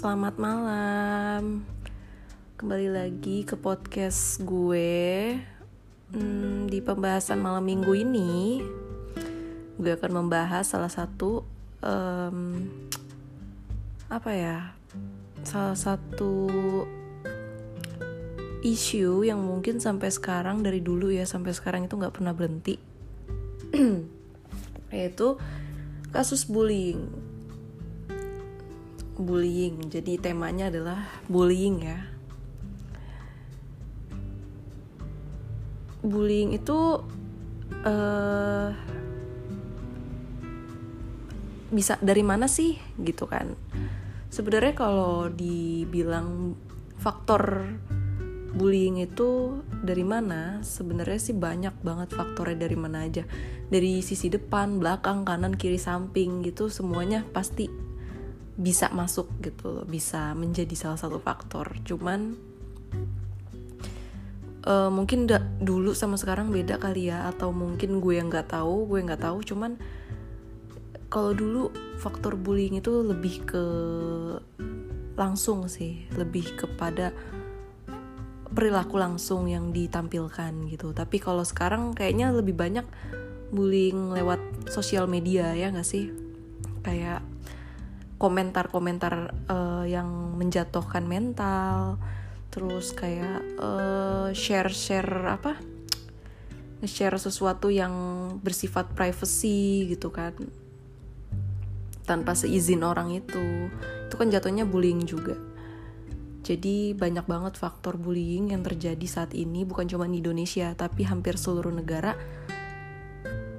selamat malam. Kembali lagi ke podcast gue. Hmm, di pembahasan malam minggu ini, gue akan membahas salah satu um, apa ya, salah satu isu yang mungkin sampai sekarang dari dulu ya sampai sekarang itu nggak pernah berhenti, yaitu kasus bullying bullying. Jadi temanya adalah bullying ya. Bullying itu uh, bisa dari mana sih gitu kan? Sebenarnya kalau dibilang faktor bullying itu dari mana? Sebenarnya sih banyak banget faktornya dari mana aja. Dari sisi depan, belakang, kanan, kiri, samping gitu semuanya pasti bisa masuk gitu loh bisa menjadi salah satu faktor. Cuman uh, mungkin da, dulu sama sekarang beda kali ya atau mungkin gue yang nggak tahu gue nggak tahu. Cuman kalau dulu faktor bullying itu lebih ke langsung sih lebih kepada perilaku langsung yang ditampilkan gitu. Tapi kalau sekarang kayaknya lebih banyak bullying lewat sosial media ya nggak sih? Kayak komentar-komentar uh, yang menjatuhkan mental terus kayak uh, share-share apa? Share sesuatu yang bersifat privacy gitu kan. Tanpa seizin orang itu. Itu kan jatuhnya bullying juga. Jadi banyak banget faktor bullying yang terjadi saat ini bukan cuma di Indonesia tapi hampir seluruh negara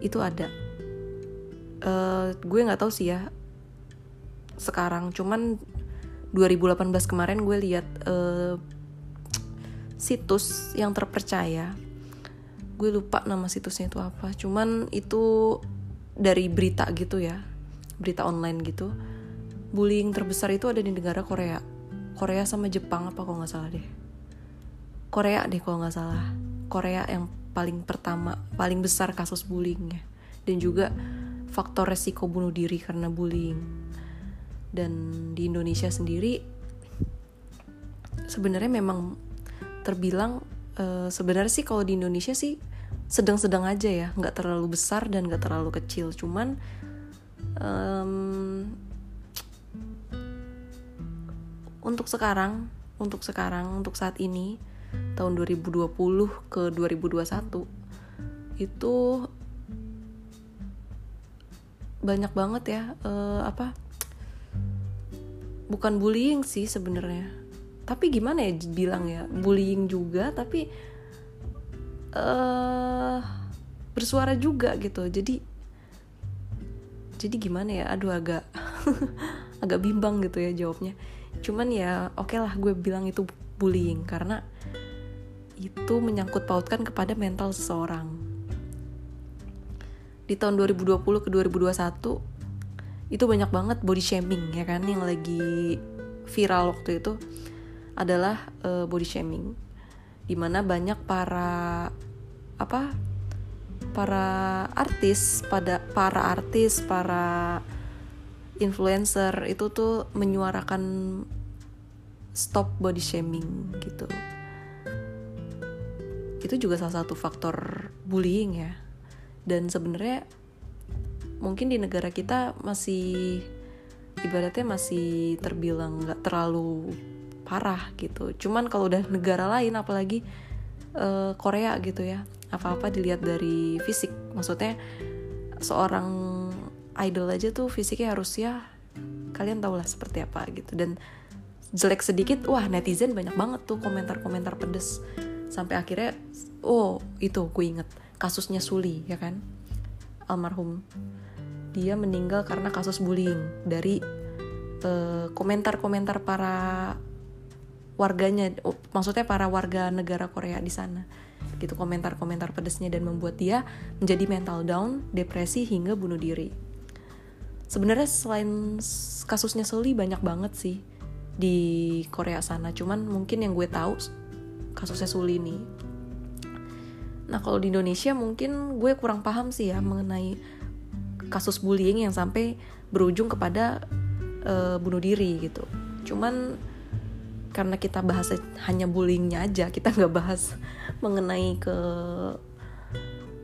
itu ada. Uh, gue nggak tahu sih ya sekarang. Cuman 2018 kemarin gue lihat uh, situs yang terpercaya. Gue lupa nama situsnya itu apa. Cuman itu dari berita gitu ya berita online gitu. Bullying terbesar itu ada di negara Korea. Korea sama Jepang apa kok nggak salah deh. Korea deh kalau nggak salah. Korea yang paling pertama paling besar kasus bullyingnya. Dan juga faktor resiko bunuh diri karena bullying dan di Indonesia sendiri sebenarnya memang terbilang uh, sebenarnya sih kalau di Indonesia sih sedang-sedang aja ya. Nggak terlalu besar dan nggak terlalu kecil. Cuman um, untuk sekarang untuk sekarang untuk saat ini tahun 2020 ke 2021 itu banyak banget ya uh, apa bukan bullying sih sebenarnya. Tapi gimana ya bilang ya? Bullying juga tapi uh, bersuara juga gitu. Jadi jadi gimana ya? Aduh agak agak bimbang gitu ya jawabnya. Cuman ya oke okay lah gue bilang itu bullying. Karena itu menyangkut pautkan kepada mental seseorang. Di tahun 2020 ke 2021 itu banyak banget body shaming ya kan? Yang lagi viral waktu itu adalah uh, body shaming. Di mana banyak para apa para artis pada para artis para influencer itu tuh menyuarakan stop body shaming gitu. Itu juga salah satu faktor bullying ya. Dan sebenarnya mungkin di negara kita masih ibaratnya masih terbilang nggak terlalu parah gitu. Cuman kalau udah negara lain apalagi uh, Korea gitu ya apa-apa dilihat dari fisik. Maksudnya seorang idol aja tuh fisiknya harus ya kalian tau lah seperti apa gitu. Dan jelek sedikit wah netizen banyak banget tuh komentar-komentar pedes. Sampai akhirnya oh itu gue inget kasusnya Suli ya kan? Almarhum dia meninggal karena kasus bullying dari eh, komentar-komentar uh, para warganya oh, maksudnya para warga negara Korea di sana gitu komentar-komentar pedesnya dan membuat dia menjadi mental down, depresi hingga bunuh diri. Sebenarnya selain kasusnya Soli banyak banget sih di Korea sana, cuman mungkin yang gue tahu kasusnya Suli ini. Nah kalau di Indonesia mungkin gue kurang paham sih ya mengenai kasus bullying yang sampai berujung kepada uh, bunuh diri gitu. cuman karena kita bahas hanya bullyingnya aja kita nggak bahas mengenai ke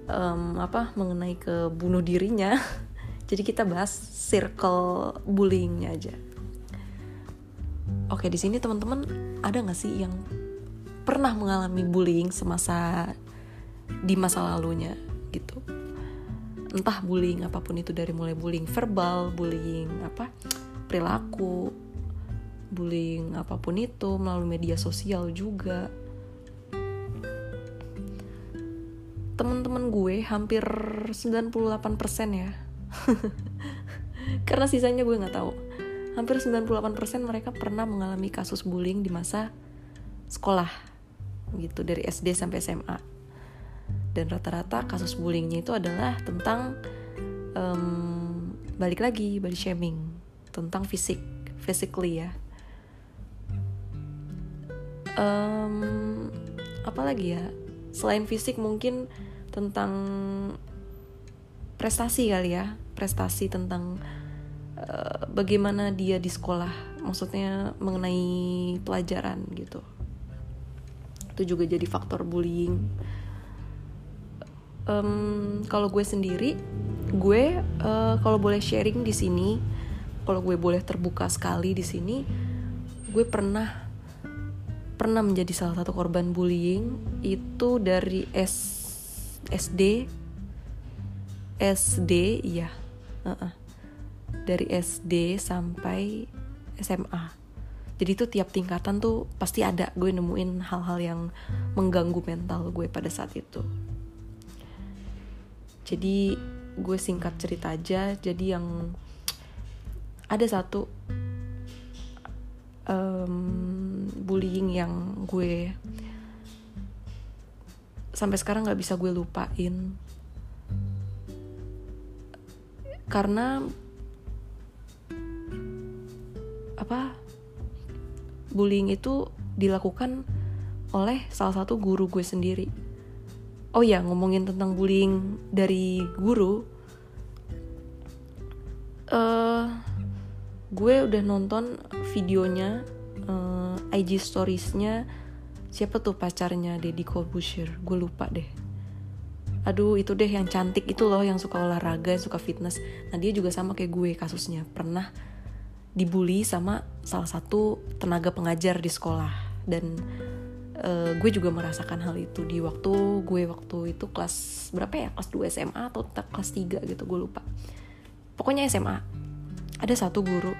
um, apa mengenai ke bunuh dirinya jadi kita bahas circle bullyingnya aja oke di sini teman-teman ada nggak sih yang pernah mengalami bullying semasa di masa lalunya gitu entah bullying apa pun itu dari mulai bullying verbal bullying apa perilaku bullying apa pun itu melalui media sosial juga. Teman-teman gue hampir 98% ya. Karena sisanya gue nggak tahu. Hampir 98% mereka pernah mengalami kasus bullying di masa sekolah gitu dari SD sampai SMA dan rata-rata kasus bullyingnya itu adalah tentang um, balik lagi body shaming. Tentang fisik physically ya. Um, apa lagi ya? Selain fisik mungkin tentang prestasi kali ya. Prestasi tentang uh, bagaimana dia di sekolah. Maksudnya mengenai pelajaran gitu. Itu juga jadi faktor bullying um, kalau gue sendiri gue uh, kalau boleh sharing di sini kalau gue boleh terbuka sekali di sini gue pernah pernah menjadi salah satu korban bullying itu dari S SD SD iya. Uh -uh. dari SD sampai SMA jadi itu tiap tingkatan tuh pasti ada gue nemuin hal-hal yang mengganggu mental gue pada saat itu jadi gue singkat cerita aja. Jadi yang ada satu um, bullying yang gue sampai sekarang nggak bisa gue lupain. Karena apa bullying itu dilakukan oleh salah satu guru gue sendiri oh ya ngomongin tentang bullying dari guru. Uh, gue udah nonton videonya uh, eh, IG storiesnya. Siapa tuh pacarnya? Deddy Corbuzier. Gue lupa deh. Aduh itu deh yang cantik itu loh yang suka olahraga yang suka fitness. Nah dia juga sama kayak gue kasusnya. Pernah dibully sama salah satu tenaga pengajar di sekolah. Dan uh, gue juga merasakan hal itu di waktu gue waktu itu kelas berapa ya? Kelas 2 SMA atau kelas 3 gitu gue lupa. Pokoknya SMA ada satu guru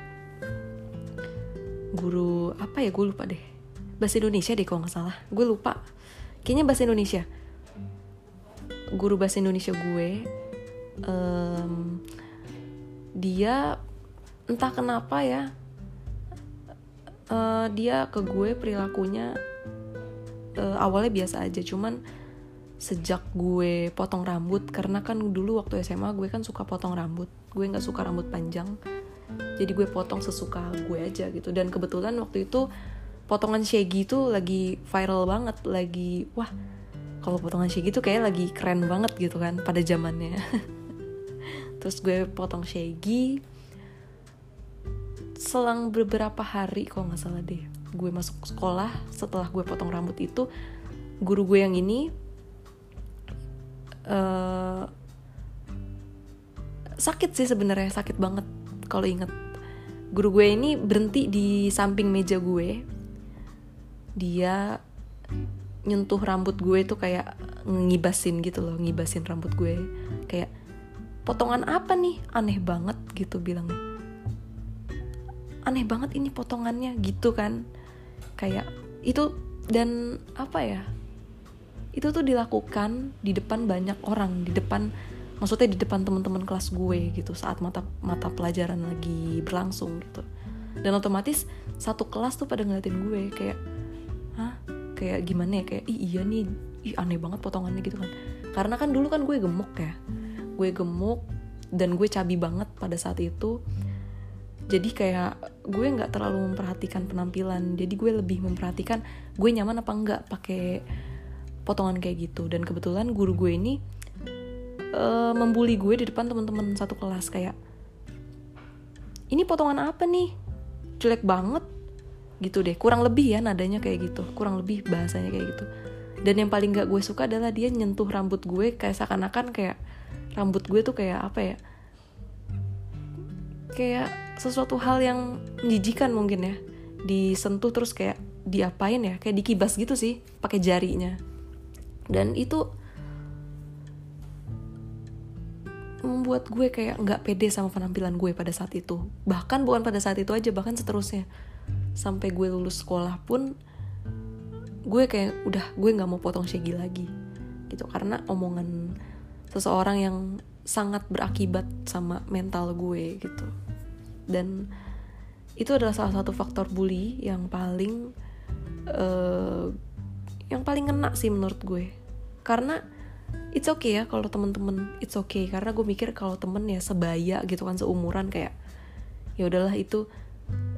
guru apa ya? Gue lupa deh. Bahasa Indonesia deh kalau nggak salah. Gue lupa. Kayaknya bahasa Indonesia. Guru bahasa Indonesia gue um, dia entah kenapa ya uh, dia ke gue perilakunya uh, awalnya biasa aja cuman sejak gue potong rambut karena kan dulu waktu SMA gue kan suka potong rambut gue nggak suka rambut panjang jadi gue potong sesuka gue aja gitu. Dan kebetulan waktu itu potongan shaggy itu lagi viral banget lagi wah kalau potongan shaggy itu kayak lagi keren banget gitu kan pada zamannya. Terus gue potong shaggy selang beberapa hari kok nggak salah deh gue masuk sekolah setelah gue potong rambut itu guru gue yang ini uh, sakit sih sebenarnya sakit banget kalau inget. Guru gue ini berhenti di samping meja gue. Dia nyentuh rambut gue tuh kayak ngibasin gitu loh ngibasin rambut gue. Kayak potongan apa nih? Aneh banget gitu bilangnya. Aneh banget ini potongannya gitu kan kayak itu dan apa ya? Itu tuh dilakukan di depan banyak orang di depan maksudnya di depan teman-teman kelas gue gitu saat mata mata pelajaran lagi berlangsung gitu. Dan otomatis satu kelas tuh pada ngeliatin gue kayak hah? Kayak gimana ya? Kayak ih iya nih. Ih aneh banget potongannya gitu kan. Karena kan dulu kan gue gemuk ya. Gue gemuk dan gue cabi banget pada saat itu jadi kayak gue nggak terlalu memperhatikan penampilan. Jadi gue lebih memperhatikan gue nyaman apa enggak pakai potongan kayak gitu. Dan kebetulan guru gue ini uh, membuli gue di depan teman-teman satu kelas. Kayak ini potongan apa nih? Jelek banget. Gitu deh. Kurang lebih ya nadanya kayak gitu. Kurang lebih bahasanya kayak gitu. Dan yang paling gak gue suka adalah dia nyentuh rambut gue kayak seakan-akan kayak rambut gue tuh kayak apa ya kayak sesuatu hal yang menjijikan mungkin ya. Disentuh terus kayak diapain ya? Kayak dikibas gitu sih pakai jarinya. Dan itu membuat gue kayak nggak pede sama penampilan gue pada saat itu. Bahkan bukan pada saat itu aja bahkan seterusnya. Sampai gue lulus sekolah pun gue kayak udah gue nggak mau potong shaggy lagi. Gitu karena omongan seseorang yang sangat berakibat sama mental gue gitu. Dan itu adalah salah satu faktor bully yang paling uh, yang paling kena sih menurut gue. Karena it's okay ya kalau temen-temen it's okay. Karena gue mikir kalau temen ya sebaya gitu kan seumuran kayak ya udahlah itu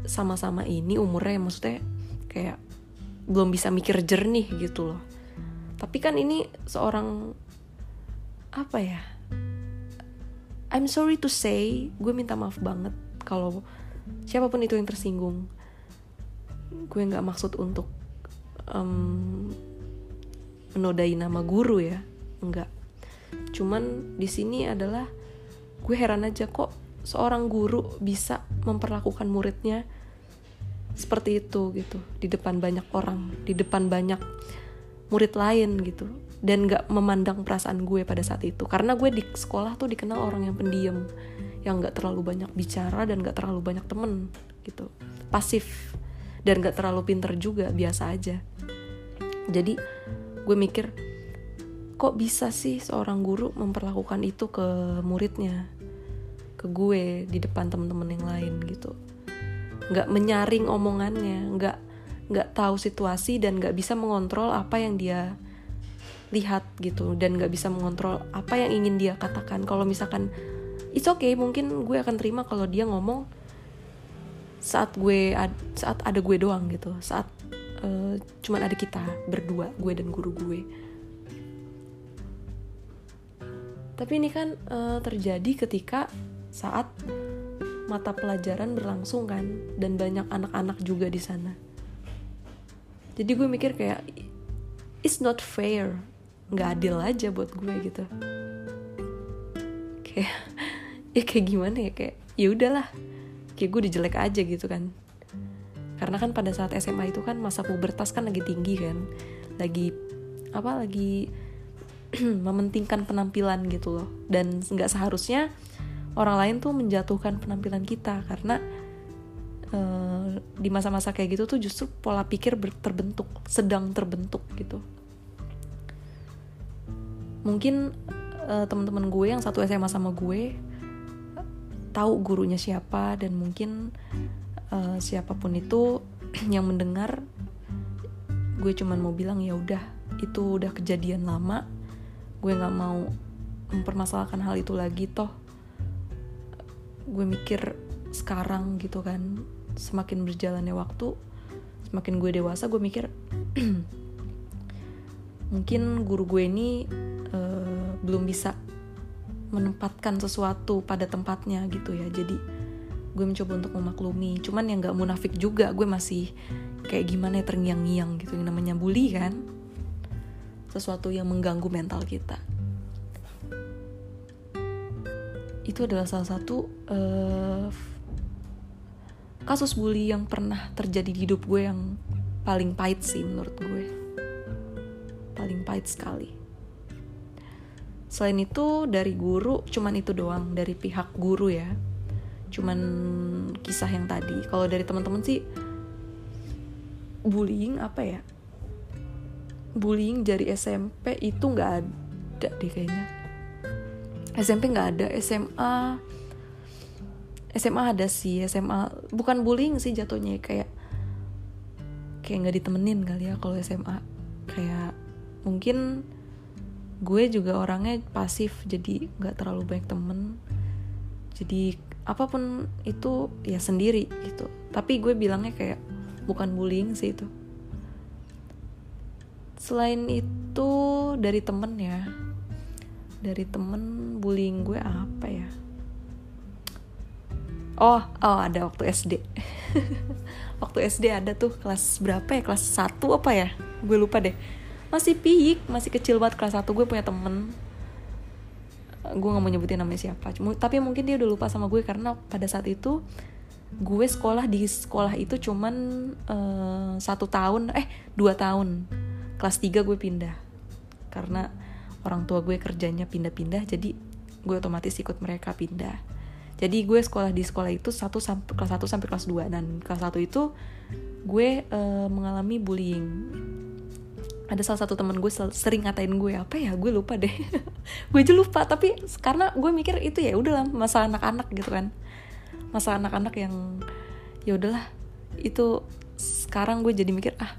sama-sama ini umurnya maksudnya kayak belum bisa mikir jernih gitu loh. Tapi kan ini seorang apa ya I'm sorry to say gue minta maaf banget kalau siapa pun itu yang tersinggung. Gue nggak maksud untuk um, menodai nama guru ya. Enggak cuman di sini adalah gue heran aja kok seorang guru bisa memperlakukan muridnya seperti itu gitu. Di depan banyak orang di depan banyak murid lain gitu dan gak memandang perasaan gue pada saat itu. Karena gue di sekolah tuh dikenal orang yang pendiam yang gak terlalu banyak bicara dan gak terlalu banyak temen gitu. Pasif dan gak terlalu pinter juga biasa aja. Jadi gue mikir kok bisa sih seorang guru memperlakukan itu ke muridnya ke gue di depan temen-temen yang lain gitu. Nggak menyaring omongannya nggak nggak tahu situasi dan nggak bisa mengontrol apa yang dia lihat gitu dan nggak bisa mengontrol apa yang ingin dia katakan. Kalau misalkan it's okay mungkin gue akan terima kalau dia ngomong saat gue ad, saat ada gue doang gitu. Saat uh, cuman ada kita berdua gue dan guru gue. Tapi ini kan uh, terjadi ketika saat mata pelajaran berlangsung kan dan banyak anak-anak juga di sana. Jadi gue mikir kayak it's not fair nggak adil aja buat gue gitu. Kayak ya kayak gimana ya kayak ya udahlah. Kayak gue dijelek aja gitu kan. Karena kan pada saat SMA itu kan masa pubertas kan lagi tinggi kan. Lagi apa lagi mementingkan penampilan gitu loh. Dan nggak seharusnya orang lain tuh menjatuhkan penampilan kita karena uh, di masa-masa kayak gitu tuh justru pola pikir terbentuk sedang terbentuk gitu mungkin uh, teman-teman gue yang satu SMA sama gue tahu gurunya siapa dan mungkin uh, siapa pun itu yang mendengar gue cuman mau bilang ya udah itu udah kejadian lama gue nggak mau mempermasalahkan hal itu lagi toh. Gue mikir sekarang gitu kan semakin berjalannya waktu semakin gue dewasa gue mikir mungkin guru gue ini uh, belum bisa menempatkan sesuatu pada tempatnya gitu ya. Jadi gue mencoba untuk memaklumi. Cuman yang gak munafik juga gue masih kayak gimana ya terngiang-ngiang gitu. Yang namanya bully kan sesuatu yang mengganggu mental kita. Itu adalah salah satu uh, kasus bully yang pernah terjadi di hidup gue yang paling pahit sih menurut gue. Paling pahit sekali selain itu dari guru cuman itu doang dari pihak guru ya. Cuman kisah yang tadi. Kalau dari teman-teman sih bullying apa ya? Bullying dari SMP itu nggak ada deh kayaknya. SMP nggak ada SMA SMA ada sih SMA bukan bullying sih jatuhnya kayak kayak nggak ditemenin kali ya kalau SMA kayak mungkin gue juga orangnya pasif jadi nggak terlalu banyak temen. Jadi apa pun itu ya sendiri gitu. Tapi gue bilangnya kayak bukan bullying sih itu. Selain itu dari temen ya. Dari temen bullying gue apa ya? Oh oh ada waktu SD waktu SD ada tuh kelas berapa ya? Kelas 1 apa ya? Gue lupa deh masih piik masih kecil banget kelas 1 gue punya temen. Gue gak mau nyebutin namanya siapa Cuma, tapi mungkin dia udah lupa sama gue karena pada saat itu gue sekolah di sekolah itu cuman uh, satu tahun eh dua tahun. Kelas 3 gue pindah karena orang tua gue kerjanya pindah-pindah jadi gue otomatis ikut mereka pindah. Jadi gue sekolah di sekolah itu satu sampai kelas 1 sampai kelas 2 dan kelas 1 itu gue uh, mengalami bullying ada salah satu teman gue sering ngatain gue apa ya? Gue lupa deh. Gue aja lupa tapi karena gue mikir itu ya udahlah masa anak-anak gitu kan. Masa anak-anak yang ya udahlah itu sekarang gue jadi mikir ah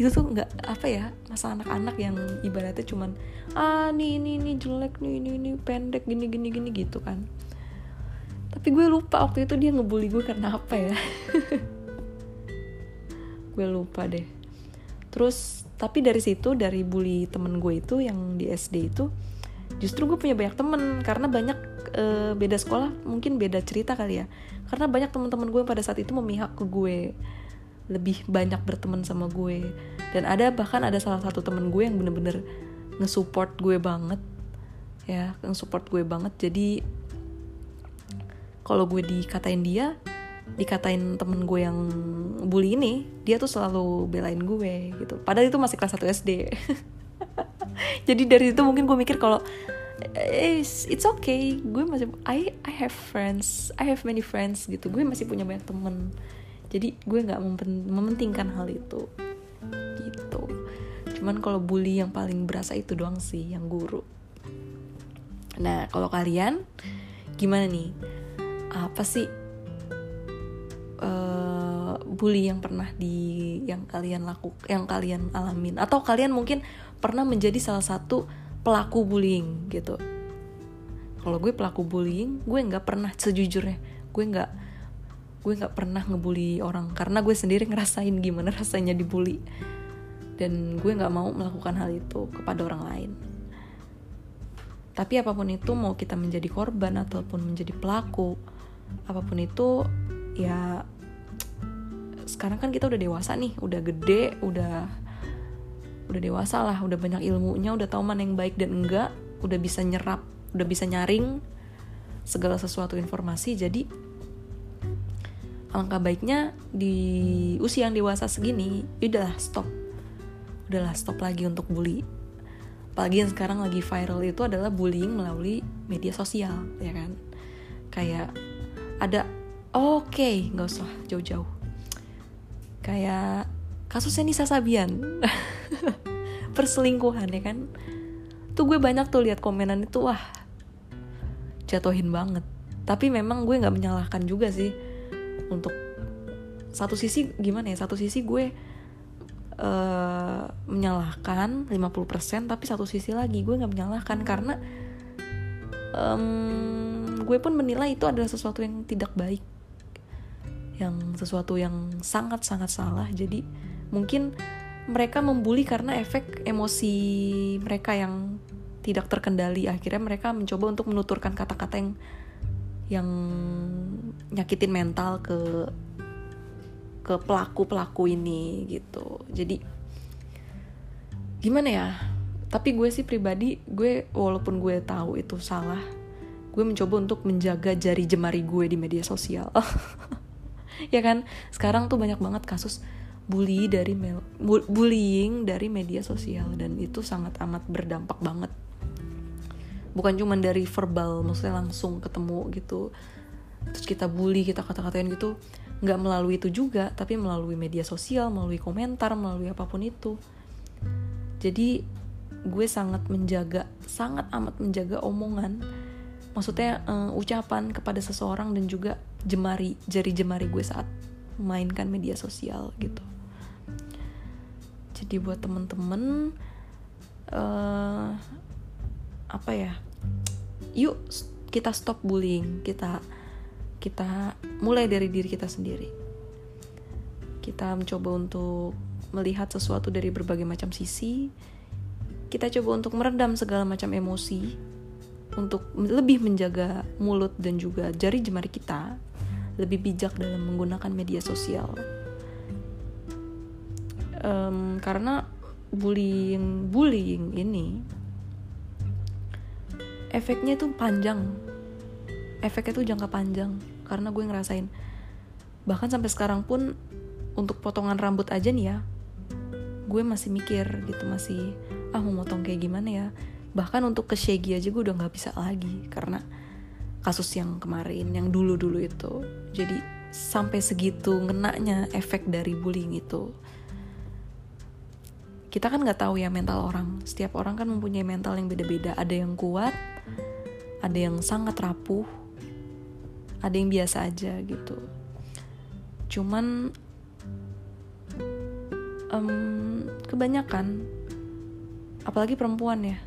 itu tuh nggak apa ya masa anak-anak yang ibaratnya cuman ah nih ini ini jelek nih ini ini pendek gini gini gini gitu kan. Tapi gue lupa waktu itu dia ngebully gue karena apa ya. Gue lupa deh. Terus tapi dari situ dari bully temen gue itu yang di SD itu justru gue punya banyak temen. Karena banyak e, beda sekolah mungkin beda cerita kali ya. Karena banyak teman-teman gue pada saat itu memihak ke gue. Lebih banyak berteman sama gue. Dan ada bahkan ada salah satu temen gue yang bener-bener nge-support gue banget. Ya nge-support gue banget. Jadi kalau gue dikatain dia dikatain temen gue yang bully ini dia tuh selalu belain gue gitu. Padahal itu masih kelas 1 SD jadi dari itu mungkin gue mikir kalau it's, it's okay. Gue masih I I have friends I have many friends gitu. Gue masih punya banyak temen. Jadi gue nggak mementingkan hal itu. Gitu. Cuman kalau bully yang paling berasa itu doang sih yang guru. Nah kalau kalian gimana nih? Apa sih bully yang pernah di yang kalian laku yang kalian alamin. Atau kalian mungkin pernah menjadi salah satu pelaku bullying gitu. Kalau gue pelaku bullying gue nggak pernah sejujurnya gue nggak gue nggak pernah ngebully orang. Karena gue sendiri ngerasain gimana rasanya dibully. Dan gue nggak mau melakukan hal itu kepada orang lain. Tapi apa pun itu mau kita menjadi korban ataupun menjadi pelaku apa pun itu ya sekarang kan kita udah dewasa nih udah gede udah udah dewasa lah udah banyak ilmunya udah tahu mana yang baik dan enggak udah bisa nyerap udah bisa nyaring segala sesuatu informasi. Jadi alangkah baiknya di usia yang dewasa segini udahlah stop. Udahlah stop lagi untuk bully. Apalagi yang sekarang lagi viral itu adalah bullying melalui media sosial ya kan? Kayak ada oke okay, nggak usah jauh-jauh kayak kasusnya Nisa Sabian. Perselingkuhan ya kan? Tuh gue banyak tuh lihat komenan itu wah jatuhin banget. Tapi memang gue nggak menyalahkan juga sih. Untuk satu sisi gimana ya? Satu sisi gue uh, menyalahkan 50% tapi satu sisi lagi gue nggak menyalahkan karena um, gue pun menilai itu adalah sesuatu yang tidak baik yang sesuatu yang sangat sangat salah. Jadi mungkin mereka membuli karena efek emosi mereka yang tidak terkendali. Akhirnya mereka mencoba untuk menuturkan kata-kata yang yang nyakitin mental ke ke pelaku pelaku ini gitu. Jadi gimana ya? Tapi gue sih pribadi gue walaupun gue tahu itu salah gue mencoba untuk menjaga jari jemari gue di media sosial ya kan? Sekarang tuh banyak banget kasus bully dari bullying dari media sosial dan itu sangat amat berdampak banget. Bukan cuma dari verbal maksudnya langsung ketemu gitu terus kita bully kita kata-katain gitu nggak melalui itu juga tapi melalui media sosial melalui komentar melalui apa pun itu. Jadi gue sangat menjaga sangat amat menjaga omongan maksudnya uh, ucapan kepada seseorang dan juga jemari jari jemari gue saat mainkan media sosial gitu. Jadi buat temen-temen uh, apa ya yuk kita stop bullying kita kita mulai dari diri kita sendiri. Kita mencoba untuk melihat sesuatu dari berbagai macam sisi. Kita coba untuk meredam segala macam emosi untuk lebih menjaga mulut dan juga jari jemari kita lebih bijak dalam menggunakan media sosial. Um, karena bullying bullying ini efeknya tuh panjang. Efeknya tuh jangka panjang karena gue ngerasain bahkan sampai sekarang pun untuk potongan rambut aja nih ya gue masih mikir gitu masih ah mau motong kayak gimana ya? Bahkan untuk ke shaggy aja gue udah nggak bisa lagi karena kasus yang kemarin yang dulu dulu itu jadi sampai segitu ngenaknya efek dari bullying itu kita kan nggak tahu ya mental orang. Setiap orang kan mempunyai mental yang beda-beda. Ada yang kuat ada yang sangat rapuh ada yang biasa aja gitu. Cuman um, kebanyakan apalagi perempuan ya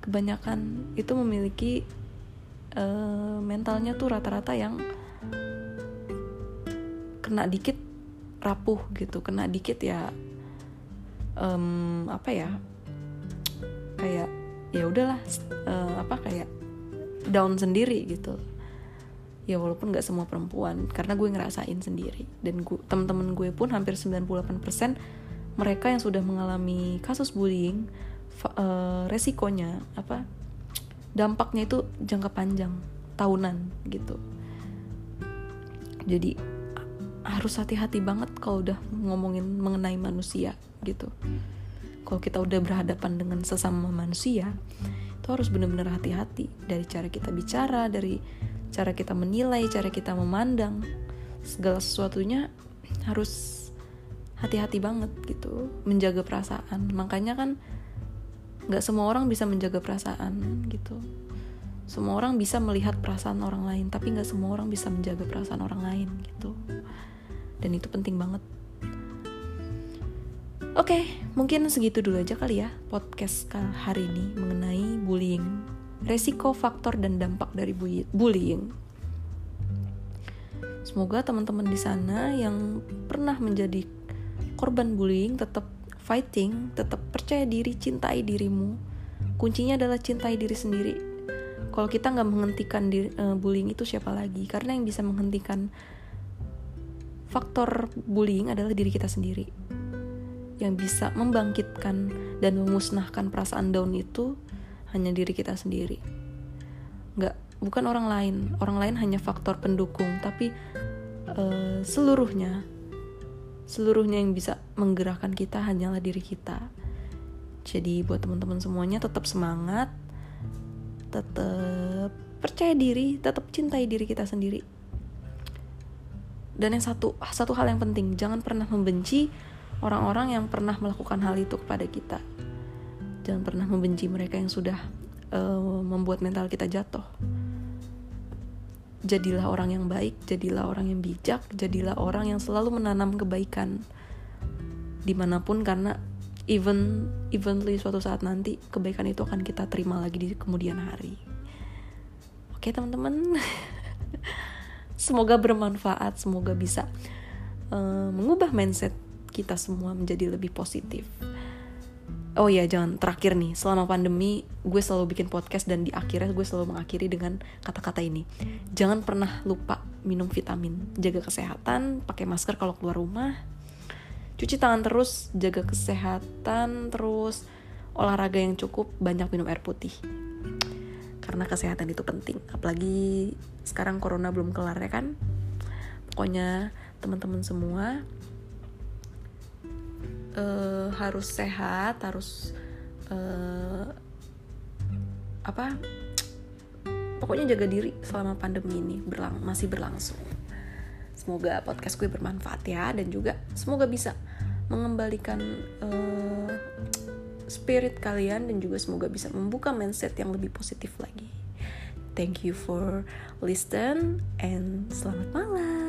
kebanyakan itu memiliki uh, mentalnya tuh rata-rata yang kena dikit rapuh gitu kena dikit ya um, apa ya kayak ya udahlah uh, apa kayak down sendiri gitu. Ya walaupun nggak semua perempuan karena gue ngerasain sendiri. Dan gue teman-teman gue pun hampir 98% mereka yang sudah mengalami kasus bullying uh, resikonya apa dampaknya itu jangka panjang tahunan gitu. Jadi harus hati-hati banget kalau udah ngomongin mengenai manusia gitu. Kalau kita udah berhadapan dengan sesama manusia itu harus benar-benar hati-hati dari cara kita bicara dari cara kita menilai cara kita memandang. Segala sesuatunya harus hati-hati banget gitu. Menjaga perasaan. Makanya kan nggak semua orang bisa menjaga perasaan gitu. Semua orang bisa melihat perasaan orang lain tapi nggak semua orang bisa menjaga perasaan orang lain gitu dan itu penting banget Oke, okay, mungkin segitu dulu aja kali ya podcast hari ini mengenai bullying, resiko, faktor, dan dampak dari bullying. Semoga teman-teman di sana yang pernah menjadi korban bullying tetap fighting, tetap percaya diri, cintai dirimu. Kuncinya adalah cintai diri sendiri. Kalau kita nggak menghentikan diri, uh, bullying itu siapa lagi? Karena yang bisa menghentikan faktor bullying adalah diri kita sendiri yang bisa membangkitkan dan memusnahkan perasaan down itu hanya diri kita sendiri. Nggak, bukan orang lain. Orang lain hanya faktor pendukung, tapi uh, seluruhnya, seluruhnya yang bisa menggerakkan kita hanyalah diri kita. Jadi buat teman-teman semuanya tetap semangat, tetap percaya diri, tetap cintai diri kita sendiri. Dan yang satu, satu hal yang penting, jangan pernah membenci orang-orang yang pernah melakukan hal itu kepada kita. Jangan pernah membenci mereka yang sudah uh, membuat mental kita jatuh. Jadilah orang yang baik, jadilah orang yang bijak, jadilah orang yang selalu menanam kebaikan di mana pun karena even evenly suatu saat nanti kebaikan itu akan kita terima lagi di kemudian hari. Oke teman-teman, semoga bermanfaat, semoga bisa uh, mengubah mindset kita semua menjadi lebih positif. Oh ya, jangan terakhir nih, selama pandemi gue selalu bikin podcast dan di akhirnya gue selalu mengakhiri dengan kata-kata ini. Jangan pernah lupa minum vitamin, jaga kesehatan, pakai masker kalau keluar rumah, cuci tangan terus, jaga kesehatan, terus olahraga yang cukup, banyak minum air putih. Karena kesehatan itu penting, apalagi sekarang corona belum kelar ya kan. Pokoknya teman-teman semua uh, harus sehat harus uh, apa? Pokoknya jaga diri selama pandemi ini berlang masih berlangsung. Semoga podcast gue bermanfaat ya dan juga semoga bisa mengembalikan uh, spirit kalian dan juga semoga bisa membuka mindset yang lebih positif lagi. Thank you for listen and selamat malam